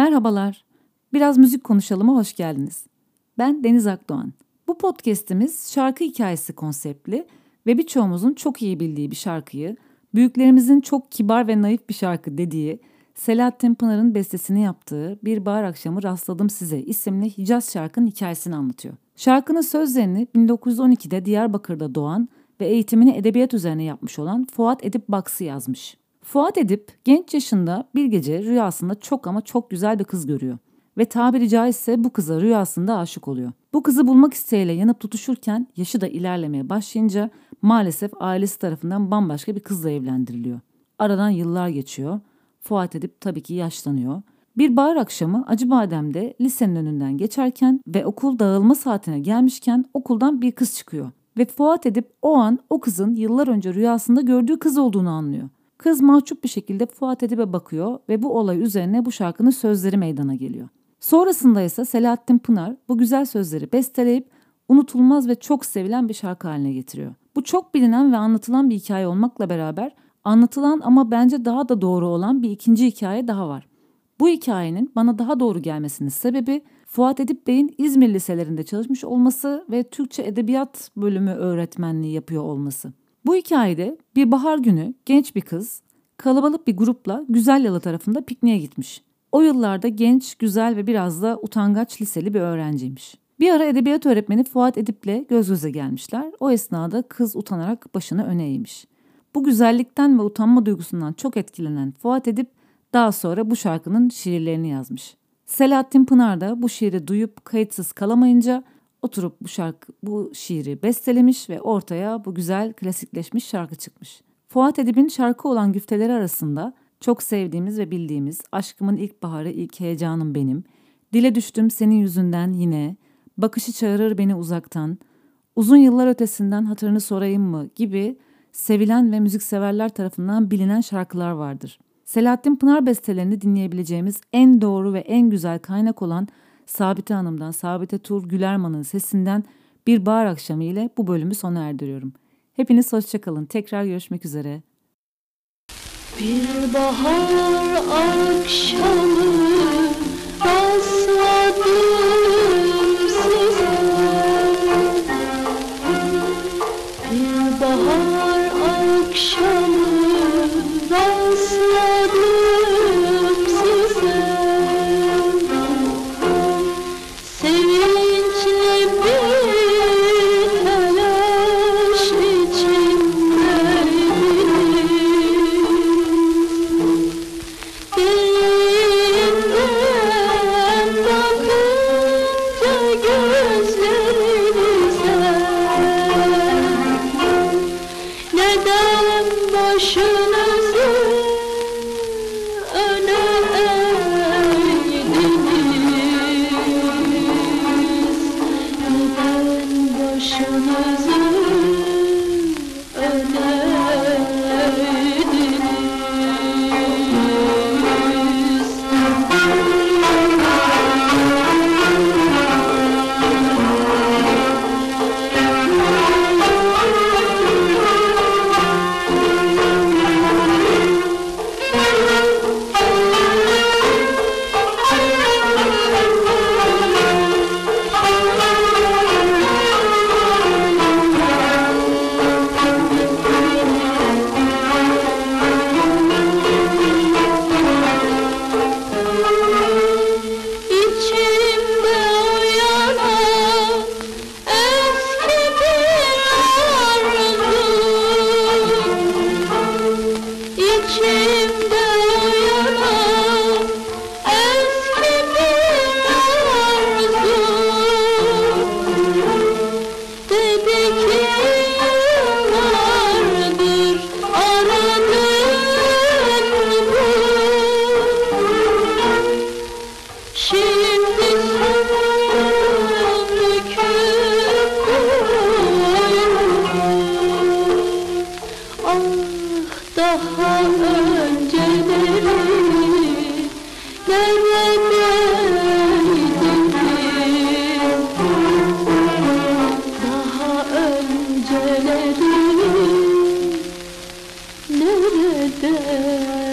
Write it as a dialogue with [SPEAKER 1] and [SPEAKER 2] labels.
[SPEAKER 1] Merhabalar. Biraz müzik konuşalıma hoş geldiniz. Ben Deniz Akdoğan. Bu podcast'imiz şarkı hikayesi konseptli ve birçoğumuzun çok iyi bildiği bir şarkıyı, büyüklerimizin çok kibar ve naif bir şarkı dediği, Selahattin Pınar'ın bestesini yaptığı Bir Bahar Akşamı Rastladım Size isimli Hicaz şarkının hikayesini anlatıyor. Şarkının sözlerini 1912'de Diyarbakır'da doğan ve eğitimini edebiyat üzerine yapmış olan Fuat Edip Baksı yazmış. Fuat Edip genç yaşında bir gece rüyasında çok ama çok güzel bir kız görüyor. Ve tabiri caizse bu kıza rüyasında aşık oluyor. Bu kızı bulmak isteğiyle yanıp tutuşurken yaşı da ilerlemeye başlayınca maalesef ailesi tarafından bambaşka bir kızla evlendiriliyor. Aradan yıllar geçiyor. Fuat Edip tabii ki yaşlanıyor. Bir bahar akşamı Acıbadem'de lisenin önünden geçerken ve okul dağılma saatine gelmişken okuldan bir kız çıkıyor. Ve Fuat Edip o an o kızın yıllar önce rüyasında gördüğü kız olduğunu anlıyor. Kız mahcup bir şekilde Fuat Edip'e bakıyor ve bu olay üzerine bu şarkının sözleri meydana geliyor. Sonrasında ise Selahattin Pınar bu güzel sözleri besteleyip unutulmaz ve çok sevilen bir şarkı haline getiriyor. Bu çok bilinen ve anlatılan bir hikaye olmakla beraber anlatılan ama bence daha da doğru olan bir ikinci hikaye daha var. Bu hikayenin bana daha doğru gelmesinin sebebi Fuat Edip Bey'in İzmir liselerinde çalışmış olması ve Türkçe Edebiyat bölümü öğretmenliği yapıyor olması. Bu hikayede bir bahar günü genç bir kız kalabalık bir grupla Güzel Yalı tarafında pikniğe gitmiş. O yıllarda genç, güzel ve biraz da utangaç liseli bir öğrenciymiş. Bir ara edebiyat öğretmeni Fuat Edip'le göz göze gelmişler. O esnada kız utanarak başını öne eğmiş. Bu güzellikten ve utanma duygusundan çok etkilenen Fuat Edip daha sonra bu şarkının şiirlerini yazmış. Selahattin Pınar da bu şiiri duyup kayıtsız kalamayınca oturup bu şarkı bu şiiri bestelemiş ve ortaya bu güzel klasikleşmiş şarkı çıkmış. Fuat Edip'in şarkı olan güfteleri arasında çok sevdiğimiz ve bildiğimiz Aşkımın ilk baharı ilk heyecanım benim, Dile düştüm senin yüzünden yine, Bakışı çağırır beni uzaktan, Uzun yıllar ötesinden hatırını sorayım mı gibi sevilen ve müzikseverler tarafından bilinen şarkılar vardır. Selahattin Pınar bestelerini dinleyebileceğimiz en doğru ve en güzel kaynak olan Sabite Hanım'dan, Sabite Tur Gülerman'ın sesinden bir bahar akşamı ile bu bölümü sona erdiriyorum. Hepiniz hoşçakalın. Tekrar görüşmek üzere.
[SPEAKER 2] Bir bahar akşamı rastladım size Bir bahar akşamı de